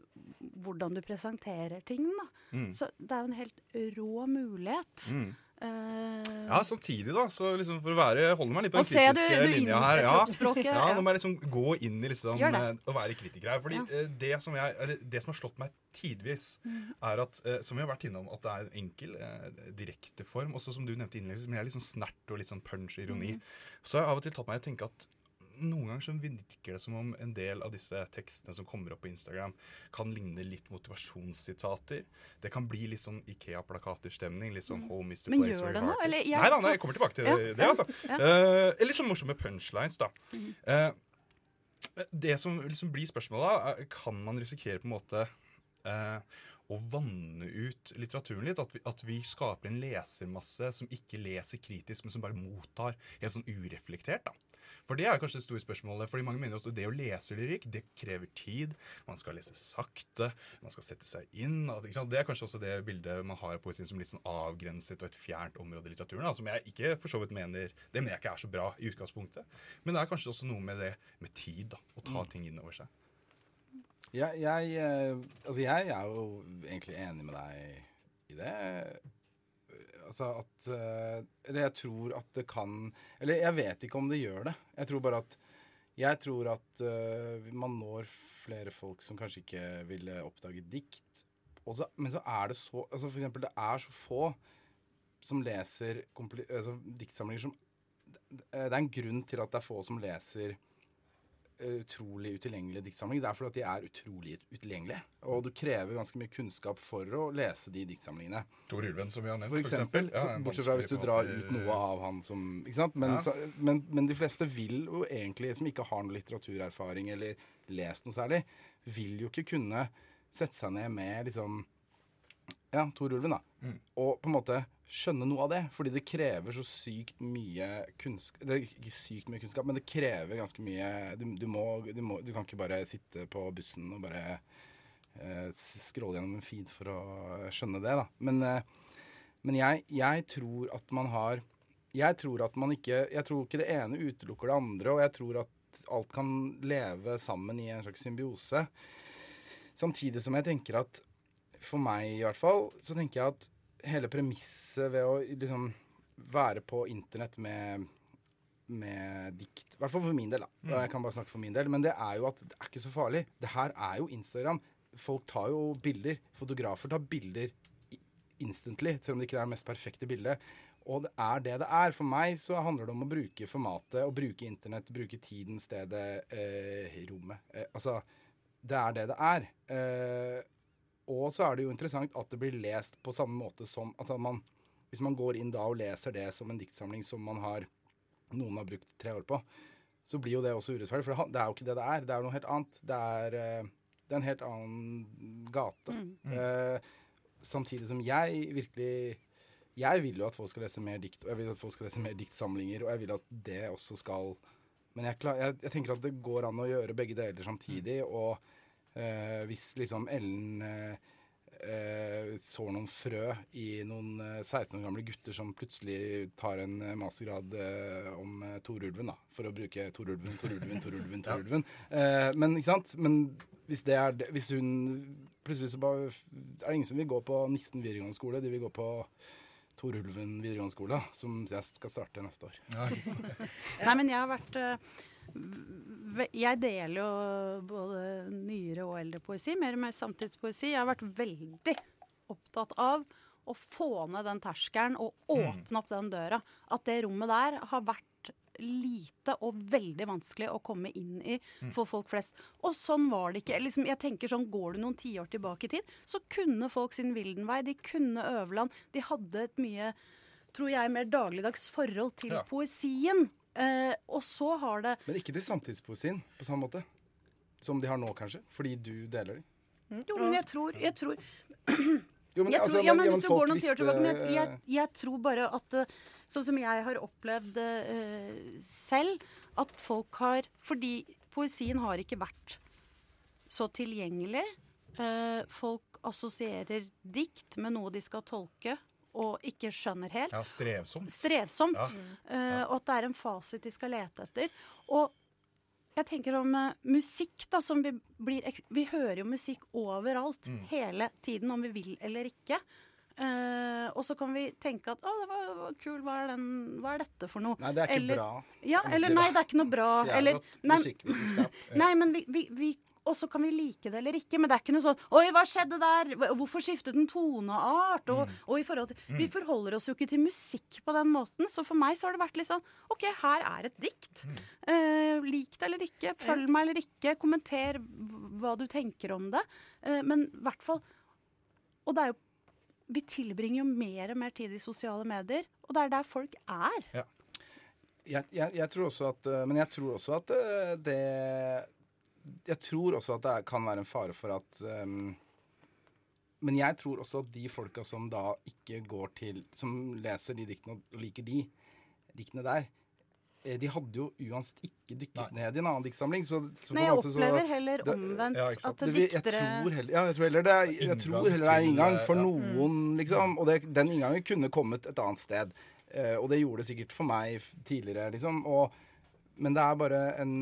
hvordan du presenterer ting. Da. Mm. Så det er jo en helt rå mulighet. Mm. Eh, Ja, samtidig, da, så liksom for å være holde meg litt på den kritiske du, du linja her. Ja. Ja, nå må jeg liksom gå inn i liksom å være kritiker her. Fordi Ja. eh, det, som jeg, det som har slått meg tidvis, Mm. er at, som vi har vært innom, at det er en enkel, eh, direkte form. Også som du nevnte innledningsvis, men jeg er litt sånn snert og litt sånn punch-ironi. Mm. Så har jeg av og til tatt meg i å tenke at noen ganger så virker det som om en del av disse tekstene som kommer opp på Instagram, kan ligne litt motivasjonssitater. Det kan bli litt sånn Ikea-plakater-stemning. Litt sånn Home Mr. Mm. Men place gjør det nå? Eller jeg- Nei da, nei, jeg kommer tilbake til Ja, det, altså. ja. Uh, eller sånn morsomme punchlines, da. Eh, det som liksom blir spørsmålet, er, kan man risikere på en måte uh, å vanne ut litteraturen litt? At vi, at vi skaper en lesermasse som ikke leser kritisk, men som bare mottar helt sånn ureflektert? da. For det er kanskje det store spørsmålet. fordi Mange mener at det å lese lyrikk det krever tid. Man skal lese sakte, man skal sette seg inn. Ikke sant? Det er kanskje også det bildet man har av poesien som litt sånn avgrenset og et fjernt område i litteraturen. Da, som jeg ikke for så vidt mener Det mener jeg ikke er så bra i utgangspunktet. Men det er kanskje også noe med det med tid. da, Å ta ting inn over seg. Jeg, jeg, eh, altså jeg er jo egentlig enig med deg i det. Altså at eh, Eller jeg tror at det kan Eller jeg vet ikke om det gjør det. Jeg tror bare at Jeg tror at eh, man når flere folk som kanskje ikke ville oppdage dikt. Så, men så er det så altså For eksempel, det er så få som leser altså, diktsamlinger som Det er en grunn til at det er få som leser utrolig utilgjengelige diktsamlinger. Det er fordi at de er utrolig utilgjengelige. Og du krever ganske mye kunnskap for å lese de diktsamlingene. Tor Ulven, som vi har nevnt, For eksempel, Ja, bortsett fra hvis du drar ut noe av han som ikke sant? Men, Ja. så, men, men de fleste vil jo egentlig, som ikke har noe litteraturerfaring eller lest noe særlig, vil jo ikke kunne sette seg ned med liksom Ja, Tor Ulven, da. Mm. Og på en måte skjønne noe av det. Fordi det krever så sykt mye kunnskap Det er ikke sykt mye kunnskap, men det krever ganske mye Du, du, må, du, må, du kan ikke bare sitte på bussen og bare eh, scrolle gjennom en feed for å skjønne det, da. Men, eh, Men jeg, jeg tror at man har Jeg tror at man ikke Jeg tror ikke det ene utelukker det andre, og jeg tror at alt kan leve sammen i en slags symbiose. Samtidig som jeg tenker at for meg i hvert fall, så tenker jeg at hele premisset ved å liksom være på internett med, med dikt I hvert fall for min del, da. Mm. Jeg kan bare snakke for min del. Men det er jo at det er ikke så farlig. Det her er jo Instagram. Folk tar jo bilder. Fotografer tar bilder instantly, selv om det ikke er det mest perfekte bildet. Og det er det det er. For meg så handler det om å bruke formatet, å bruke internett, bruke tiden, stedet, eh, rommet. Eh, altså, det er det det er. Eh, og så er det jo interessant at det blir lest på samme måte som altså man, Hvis man går inn da og leser det som en diktsamling som man har, noen har brukt tre år på, så blir jo det også urettferdig. For det, er jo ikke det det er. Det er noe helt annet. Det er, eh, det er en helt annen gate. Eh, samtidig som jeg virkelig Jeg vil jo at folk skal lese mer dikt, og jeg vil at folk skal lese mer diktsamlinger, og jeg vil at det også skal Men jeg, klar, jeg, jeg tenker at det går an å gjøre begge deler samtidig, og eh, hvis liksom Ellen eh, eh, sår noen frø i noen eh, 16 år gamle gutter som plutselig tar en eh, mastergrad eh, om eh, Torulven, da, for å bruke Torulven, Torulven, Torulven, Torulven. Eh, men ikke sant? Men hvis det er det, Hvis hun Plutselig så bare er det ingen som vil gå på Nisten videregående skole. De vil gå på Torulven videregående skole, som jeg skal starte neste år. Nei, men jeg har vært eh, Jeg deler jo både nyere og eldre poesi, mer og mer samtidspoesi. Jeg har vært veldig opptatt av å få ned den terskelen og åpne opp den døra. At det rommet der har vært lite og veldig vanskelig å komme inn i for folk flest. Og sånn var det ikke. Liksom, jeg tenker sånn, Går du noen tiår tilbake i tid, så kunne folk sin Vildenvei. De kunne Øverland. De hadde et mye tror jeg, mer dagligdags forhold til Ja. poesien. Eh, og så har det Men ikke til samtidspoesien på samme måte som de har nå, kanskje. Fordi du deler de. Jo, men jeg tror, jeg tror, Jo, men, jeg altså, Ja, men- hvis det går noen tiår tilbake Men jeg, jeg, jeg tror bare at eh, Sånn som jeg har opplevd eh, selv, at folk har Fordi poesien har ikke vært så tilgjengelig. Uh, folk assosierer dikt med noe de skal tolke, og ikke skjønner helt. Ja, strevsomt. strevsomt. Ja. Uh, og at det er en fasit de skal lete etter. Og jeg tenker om uh, musikk, da, som vi blir ek- Vi hører jo musikk overalt Mm. hele tiden, om vi vil eller ikke. Uh, og så kan vi tenke at å, det var, var kul, hva er, den, hva er dette for noe? Nei, det er ikke Eller- bra. Ja, eller nei, det? er ikke noe bra. Er Eller, godt nei, nei, men vi, vi, vi og så kan vi like det eller ikke, men det er ikke noe sånn Oi, hva skjedde der? Hvorfor skiftet den toneart? Og, og i forhold til, Vi forholder oss jo ikke til musikk på den måten, så for meg så har det vært litt sånn OK, her er et dikt. Eh, lik det eller ikke, følg meg eller ikke, kommenter hva du tenker om det. Eh, men i hvert fall Og det er jo Vi tilbringer jo mer og mer tid i sosiale medier, og det er der folk er. jeg, jeg, jeg tror også at eh, Men jeg tror også at det det Jeg tror også at det kan være en fare for at um, Men jeg tror også at de folka som da ikke går til Som leser de diktene og liker de diktene der, eh, de hadde jo uansett ikke dykket ned i en annen diktsamling. Så, så Nei, jeg måte så- opplever heller det- omvendt ja, at det, diktere jeg heller, ja, jeg tror heller det er, jeg tror heller det er inngang for ja. noen, liksom. Og det, den inngangen kunne kommet et annet sted. Eh, og det gjorde det sikkert for meg tidligere, liksom. Og, men det er bare en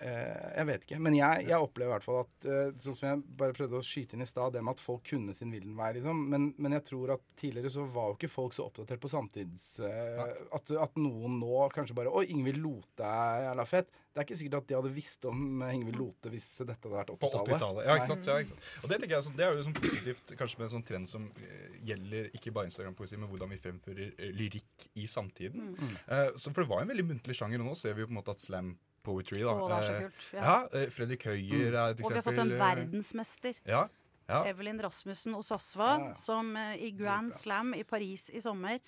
Jeg vet ikke. Men jeg, jeg opplever i hvert fall at eh, Sånn som jeg bare prøvde å skyte inn i stad, det med at folk kunne sin villenvei, liksom. Men, men jeg tror at tidligere så var jo ikke folk så oppdatert på samtids... eh, at, at noen nå kanskje bare Oi, Ingvild Lote er jævla fett. Det er ikke sikkert at de hadde visst om eh, Ingvild Lote hvis dette hadde vært 80-tallet. 80-tallet. Ja, ikke sant? Ja, ikke sant? Og det tenker jeg sånn, det er jo sånn positivt, kanskje med en sånn trend som eh, gjelder ikke bare Instagram-poesi, men hvordan vi fremfører eh, lyrikk i samtiden. Eh, så, for det var en veldig muntlig sjanger, og nå ser vi jo på en måte at slam poetry da, Å, det er så eh, kult. Ja, Ja. eh, Fredrik Høyer er et Og vi har fått en eh, verdensmester. Ja, ja. Evelyn Rasmussen Osasva, Ja, som eh, i Grand Slam i Paris i sommer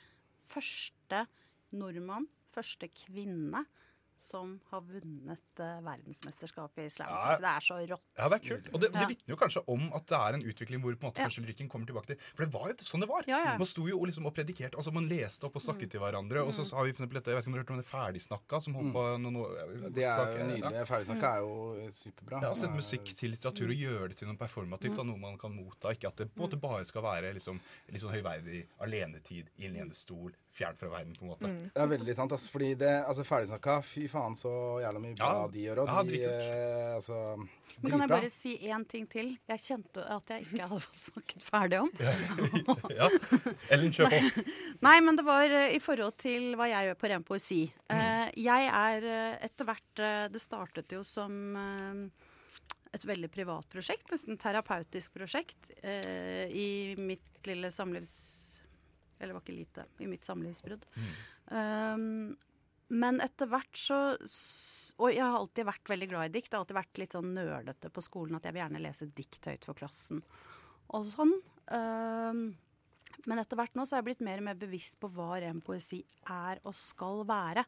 Første nordmann, første kvinne, som har vunnet uh, verdensmesterskapet i slam. Ja. Det er så rått. Ja, det er kult. Og det, det vitner jo kanskje om at det er en utvikling hvor på en måte Ja. kanskje lyrikken kommer tilbake til For det var jo sånn det var. Ja, ja. Man sto jo liksom og predikerte. Altså Man leste opp og snakket til hverandre. Og så Mm. har vi for eksempel dette, Jeg vet ikke om dere har hørt om det Ferdigsnakka som holdt på noen år Det er jo nydelig. Ferdigsnakka er jo superbra. Ja, Sette er- musikk til litteratur og gjøre det til noe performativt. Da, noe man kan motta. Ikke at det på en måte bare skal være liksom, sånn høyverdig alenetid i en lenestol, fjernt fra verden, på en måte. Det er veldig sant, Altså, Fordi det, altså Ferdigsnakka, fy faen så jævla mye bra Ja. de gjør. Og Ja, de, eh, altså Men kan jeg bare si én ting til? Jeg kjente at jeg ikke hadde fått snakket ferdig om. Ja. Ellen, kjør på. Nei, men det var eh, i forhold til hva jeg gjør på ren poesi. Eh, jeg er eh, etter hvert Det startet jo som uh, et veldig privat prosjekt, nesten terapeutisk prosjekt, eh, i mitt lille samlivs... Eller det var ikke lite. I mitt samlivsbrudd. Um, men etter hvert så Og jeg har alltid vært veldig glad i dikt. Jeg har alltid vært litt sånn nølete på skolen at jeg vil gjerne lese dikt høyt for klassen. Og sånn. Um, men etter hvert nå så er jeg blitt mer og mer bevisst på hva ren poesi er og skal være.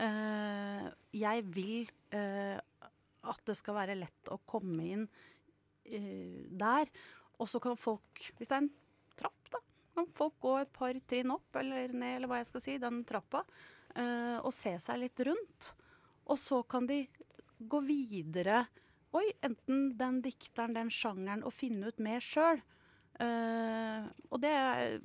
Uh, jeg vil uh, at det skal være lett å komme inn uh, der. Og så kan folk, hvis det er en kan folk gå et par trinn opp eller ned, eller hva jeg skal si, den trappa, eh, og se seg litt rundt. Og så kan de gå videre. Oi, enten den dikteren, den sjangeren, og finne ut mer sjøl. Eh, og det er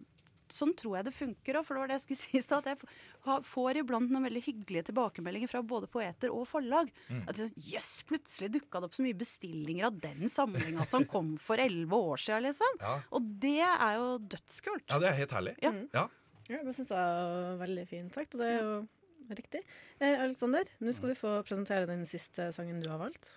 Sånn tror jeg det funker òg, for det var det jeg skulle si i stad. At jeg får iblant noen veldig hyggelige tilbakemeldinger fra både poeter og forlag. At det yes, plutselig dukka det opp så mye bestillinger av den samlinga som kom for elleve år sia, liksom. Ja. Og det er jo dødskult. ja, det er helt herlig. Ja. Ja. Ja, det syns jeg var veldig fint sagt, og det er jo riktig. Eh, Alexander, nå skal du få presentere den siste sangen du har valgt.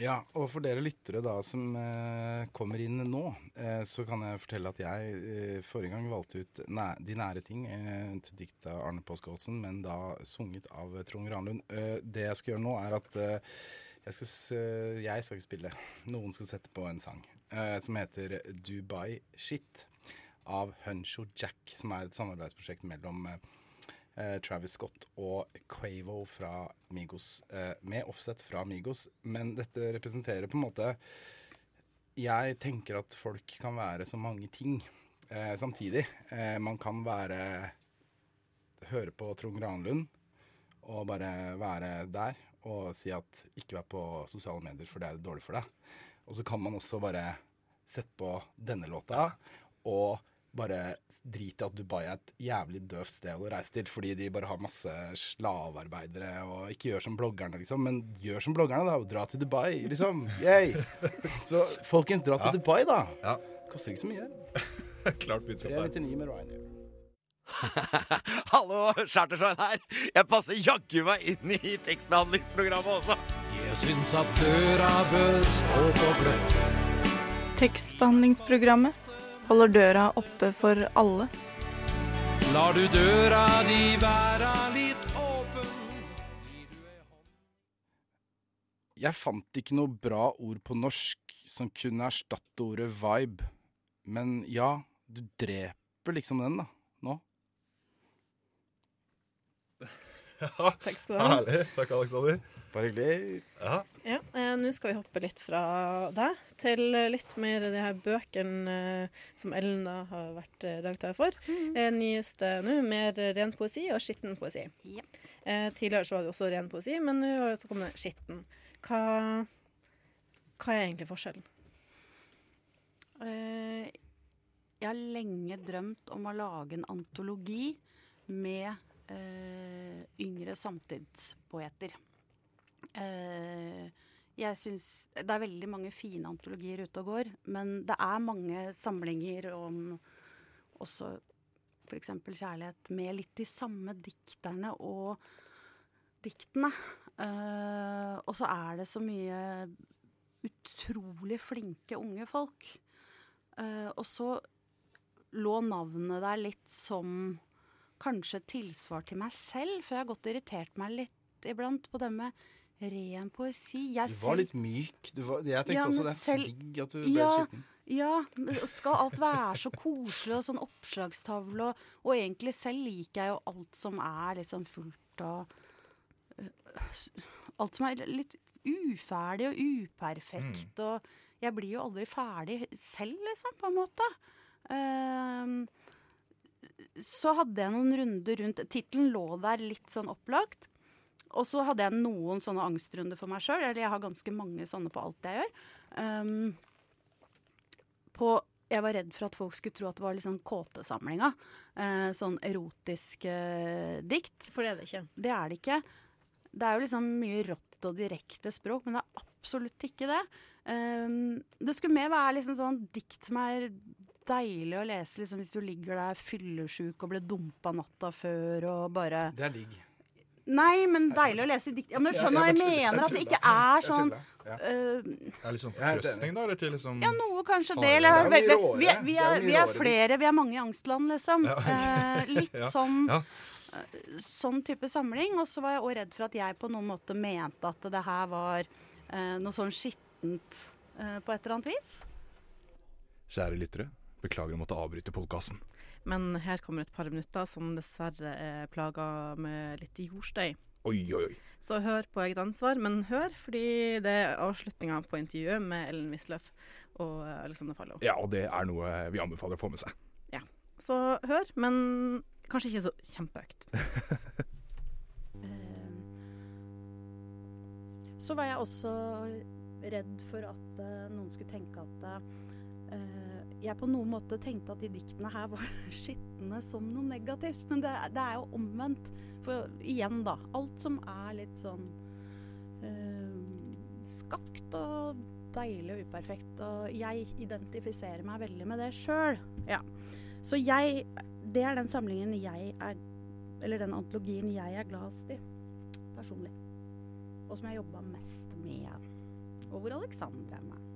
Ja, og for dere lyttere da som eh, kommer inn nå, eh, så kan jeg fortelle at jeg eh, forrige gang valgte ut næ De nære ting, eh, et dikt av Arne Påske-Olsen, men da sunget av eh, Trond Granlund. Eh, det jeg skal gjøre nå, er at jeg, skal, jeg skal ikke spille. Noen skal sette på en sang som heter Dubai Shit av Huncho Jack, som er et samarbeidsprosjekt mellom eh, eh, Travis Scott og Quavo fra Migos, eh, med offset fra Migos. Men dette representerer på en måte Jeg tenker at folk kan være så mange ting eh, samtidig. Eh, man kan være Høre på Trond Granlund og bare være der og si at ikke vær på sosiale medier, for det er dårlig for deg. Og så kan man også bare sette på denne låta og bare drit i at Dubai er et jævlig døvt sted å reise til, fordi de bare har masse slavearbeidere og ikke gjør som bloggerne, liksom. Men gjør som bloggerne, da. og Dra til Dubai, liksom. Yay. Så folkens, dra til Dubai, da. Ja. Koster ikke så mye. Klart budskap der. 399 med Ryanair. Hallo, Chartersveien her. Jeg passer jaggu meg inn i tekstbehandlingsprogrammet også. Jeg syns at døra bør stå på gløtt. Tekstbehandlingsprogrammet holder døra oppe for alle. Lar du døra di være litt åpen. Jeg fant ikke noe bra ord på norsk som kunne erstatte ordet vibe. Men ja, du dreper liksom den, da. Takk skal du ha. Herlig. Takk, Aleksander. Bare hyggelig. Ja. Ja, eh, Nå skal vi hoppe litt fra deg til eh, litt mer de her bøkene eh, som Ellen da har vært eh, redaktør for. Eh, nyeste nå, mer ren poesi og skitten poesi. Ja. Eh, tidligere så var det også ren poesi, men nå har det også kommet skitten. Hva, hva er egentlig forskjellen? Eh, jeg har lenge drømt om å lage en antologi med eh, yngre samtidspoeter. Eh, jeg syns Det er veldig mange fine antologier ute og går, men det er mange samlinger om også f.eks. kjærlighet med litt de samme dikterne og diktene. Eh, og så er det så mye utrolig flinke unge folk. Eh, og så lå navnet der litt som kanskje et tilsvar til meg selv, for jeg har og irritert meg litt iblant på det med ren poesi. Jeg Du var selv- litt myk. Var, jeg tenkte Ja, også det. det. selv- Digg at du ble Ja, skitten. Ja, skal alt være så koselig og sånn oppslagstavle? Og, og egentlig selv liker jeg jo alt som er litt sånn fullt av øh, Alt som er litt uferdig og uperfekt. Og jeg blir jo aldri ferdig selv, liksom, på en måte. Ehm, så hadde jeg noen runder rundt Tittelen lå der litt sånn opplagt. Og så hadde jeg noen sånne angstrunder for meg sjøl. Eller jeg har ganske mange sånne på alt jeg gjør. Um, på Jeg var redd for at folk skulle tro at det var liksom kåtesamlinga. Eh, sånn erotisk eh, dikt. For det er det ikke. Det er det ikke. Det er jo liksom mye rått og direkte språk, men det er absolutt ikke det. Um, det skulle mer være liksom sånn dikt som er deilig å lese liksom hvis du ligger der fyllesjuk og ble dumpa natta før og bare Det er digg. Nei, men deilig å lese dikt. Ja, men du skjønner hva jeg mener? At det ikke er sånn. Ja. Det er litt sånn fortrøstning, da? Eller til liksom ja, noe kanskje det. Eller, er vi, mye vi, råere. vi, vi, er er, vi er flere, vi er mange i angstland, liksom. Eh, litt sånn sånn type samling. Og så var jeg òg redd for at jeg på noen måte mente at det her var eh, noe sånn skittent eh, på et eller annet vis. Kjære lyttere, beklager å måtte avbryte podkasten. Men her kommer et par minutter som dessverre er plaga med litt jordstøy. Oi, oi, oi. Så hør på eget ansvar, men hør, fordi det er avslutninga på intervjuet med Ellen Wisløff og Alexander Fallo. Ja, og det er noe vi anbefaler å få med seg. Ja. Så hør, men kanskje ikke så kjempehøyt. Så var jeg også redd for at eh, noen skulle tenke at eh, jeg på noen måte tenkte at de diktene her var skitne som noe negativt. Men det, det er jo omvendt. For igjen, da. Alt som er litt sånn eh, skakt og deilig og uperfekt. Og jeg identifiserer meg veldig med det sjøl. Ja. Så jeg Det er den samlingen jeg er Eller den antologien jeg er gladest i. Personlig. Og som jeg jobba mest med. Og hvor Alexander er med.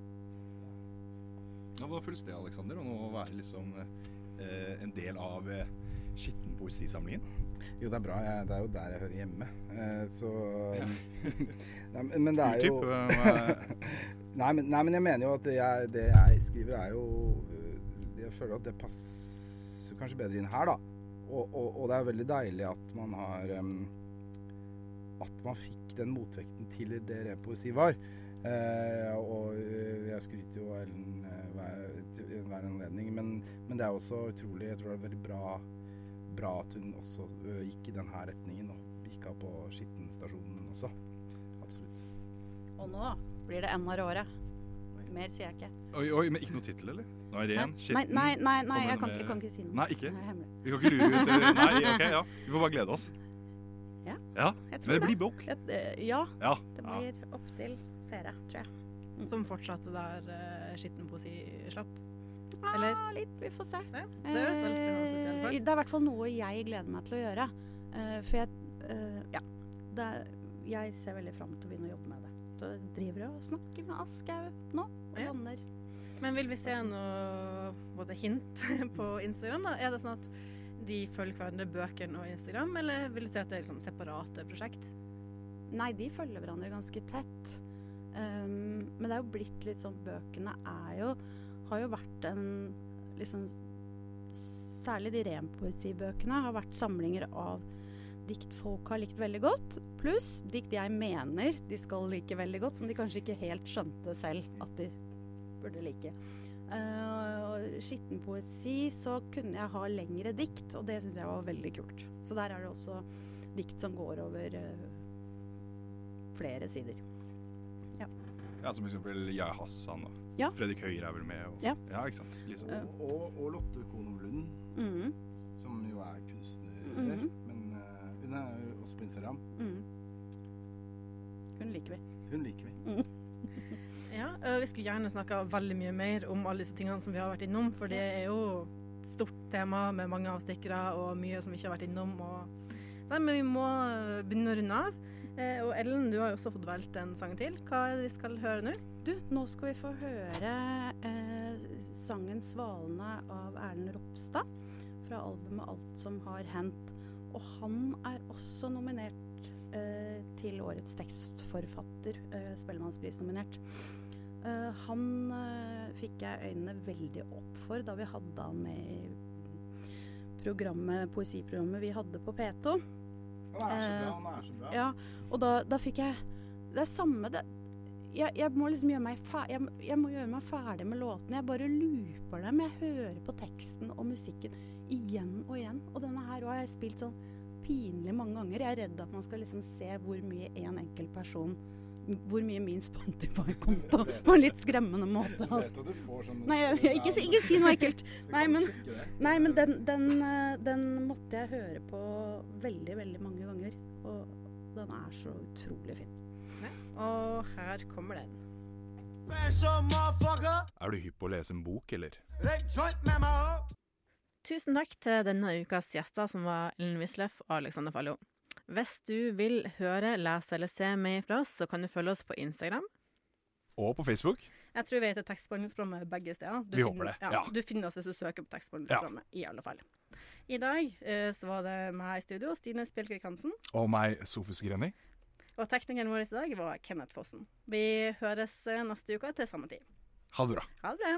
Ja, Hva føles det, Aleksander, å nå være liksom eh, en del av eh, skitten poesisamlingen? Jo, det er bra. Jeg, det er jo der jeg hører hjemme. Eh, så nei, men, men det er jo eh, nei, men, nei, men jeg mener jo at det jeg, det jeg skriver, er jo øh, Jeg føler at det passer kanskje bedre inn her, da. Og, og, og det er veldig deilig at man har um, At man fikk den motvekten til det ren poesi var. Eh, og øh, jeg skryter jo av Ellen eh, til hver anledning, men, men det er også utrolig Jeg tror det er veldig bra, bra at hun også øh, gikk i denne retningen og gikk av på Skittenstasjonen også. Absolutt. Og nå blir det enda råere. Mer sier jeg ikke. Oi, oi, men ikke noe tittel, eller? Nå er det ren, Nei, skitten. nei, nei, nei jeg, kan, ikke- jeg kan ikke si noe. Nei, ikke? Det er. Vi kan ikke lure ut Nei, ok, ja. Vi får bare glede oss. Ja, Ja, jeg tror Men det blir bok. Eh, ja, Ja. det blir opptil flere, tror jeg. Som fortsatte der uh, skitten poesi slapp. Ah, Eller? litt, vi får se. Ja, det høres veldig spennende ut i alle Eh. Det er i hvert fall noe jeg gleder meg til å gjøre. Uh, for jeg uh, Ja. Det er, jeg ser veldig fram til å begynne å jobbe med det. Så jeg driver og snakker med Aschhaug nå. Og Ja. lander. Men vil vi se noe både hint på Instagram? da? Er det sånn at de følger hverandre bøkene og Instagram, eller vil du si at det er liksom separate prosjekt? Nei, de følger hverandre ganske tett. Um, men det er jo blitt litt sånn Bøkene er jo Har jo vært en liksom Særlig de renpoesibøkene har vært samlinger av dikt folk har likt veldig godt, pluss dikt jeg mener de skal like veldig godt, som de kanskje ikke helt skjønte selv at de burde like. Uh, skitten poesi så kunne jeg ha lengre dikt, og det syns jeg var veldig kult. Så der er det også dikt som går over uh, flere sider. Ja. Som eksempel Jai Hassan. og Ja. Fredrik Høyre er vel med. Og, Ja. ja, ikke sant? Liksom. Og, og, og Lotte Konov Lund, Mhm. som jo er kunstner, Mhm. men uh, hun er jo også på Instagram. Mm. Hun liker vi. Hun liker vi. Mm. Ja, Vi skulle gjerne snakka veldig mye mer om alle disse tingene som vi har vært innom, for det er jo et stort tema med mange avstikkere og mye som vi ikke har vært innom. Og... Nei, men vi må øh, begynne å runde av. Eh, og Ellen, du har jo også fått valgt en sang til. Hva er det vi skal høre nå? Du, nå skal vi få høre eh, sangen 'Svalene' av Erlend Ropstad fra albumet 'Alt som har hendt'. Og han er også nominert eh, til årets tekstforfatter, eh, Spellemannspris-nominert. Eh, han eh, fikk jeg øynene veldig opp for da vi hadde han med i programmet, poesiprogrammet vi hadde på P2. Han er så bra, Eh, han er så bra. Ja, og da, da fikk jeg Det er samme det jeg, jeg må liksom gjøre meg fer- jeg, jeg må gjøre meg ferdig med låtene. Jeg bare looper dem. Jeg hører på teksten og musikken igjen og igjen. Og denne her òg har jeg spilt sånn pinlig mange ganger. Jeg er redd at man skal liksom se hvor mye en enkelt person Hvor mye min Spotify-konto på en litt skremmende måte. Altså. vet at du får sånn Nei, ikke, ikke si noe ekkelt. Nei, men, nei, men den, den, eh, den måtte jeg høre på veldig, veldig mange ganger. Og den er så utrolig fin. Og her kommer den. Er du hypp på å lese en bok, eller? Tusen takk til denne ukas gjester, som var Ellen Wisløff og Alexander Fallo. Hvis du vil høre, lese eller se mer fra oss, så kan du følge oss på Instagram. Og på Facebook. Jeg tror vi heter Tekstbehandlingsprogrammet begge steder. Du Vi finner- håper det, Ja, ja. Du finner oss hvis du søker på Tekstbehandlingsprogrammet, i alle fall. I dag uh, så var det meg i studio, Stine Spjelkvik Hansen. Og meg, Sofus Greni. Og teknikeren vår i dag var Kenneth Fossen. Vi høres eh, neste uke til samme tid. Ha det bra. Ha det bra.